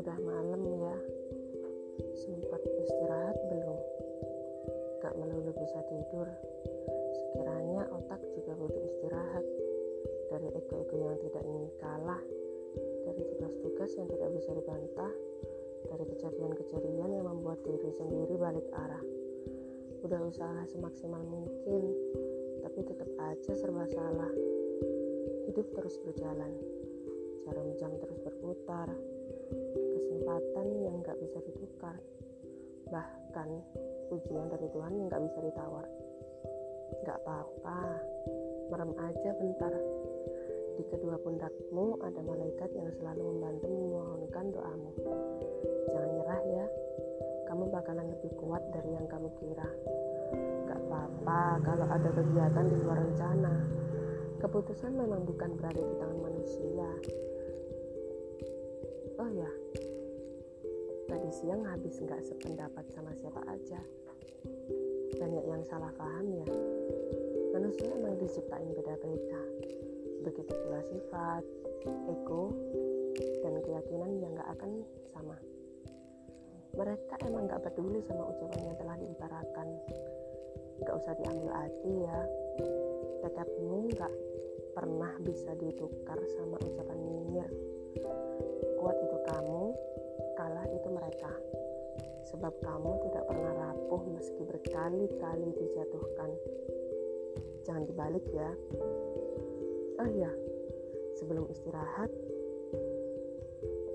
Udah malam ya, sempat istirahat belum? Gak melulu bisa tidur, sekiranya otak juga butuh istirahat. Dari ego-ego yang tidak ingin kalah, dari tugas-tugas yang tidak bisa dibantah, dari kejadian-kejadian yang membuat diri sendiri balik arah. Udah usaha semaksimal mungkin, tapi tetap aja serba salah. Hidup terus berjalan, jarum jam terus berputar, kesempatan yang gak bisa ditukar, bahkan ujian dari Tuhan yang gak bisa ditawar. Gak apa-apa, merem aja bentar. Di kedua pundakmu ada malaikat yang selalu membantu memohonkan doamu. Jangan nyerah ya, kamu bakalan lebih kuat dari yang kamu kira. Gak apa-apa kalau ada kegiatan di luar rencana. Keputusan memang bukan berada di tangan manusia. Oh ya, tadi siang habis nggak sependapat sama siapa aja. Banyak yang salah paham ya. Manusia emang diciptain beda-beda. Begitu pula sifat, ego, dan keyakinan yang gak akan sama. Mereka emang gak peduli sama ucapan yang telah diutarakan. Gak usah diambil hati ya. Tekadmu gak pernah bisa ditukar sama ucapan nyinyir. Sebab kamu tidak pernah rapuh meski berkali-kali dijatuhkan. Jangan dibalik ya. Oh iya, sebelum istirahat,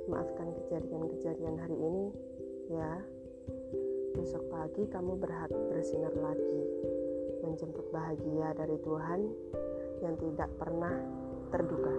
maafkan kejadian-kejadian hari ini ya. Besok pagi kamu berhak bersinar lagi, menjemput bahagia dari Tuhan yang tidak pernah terduga.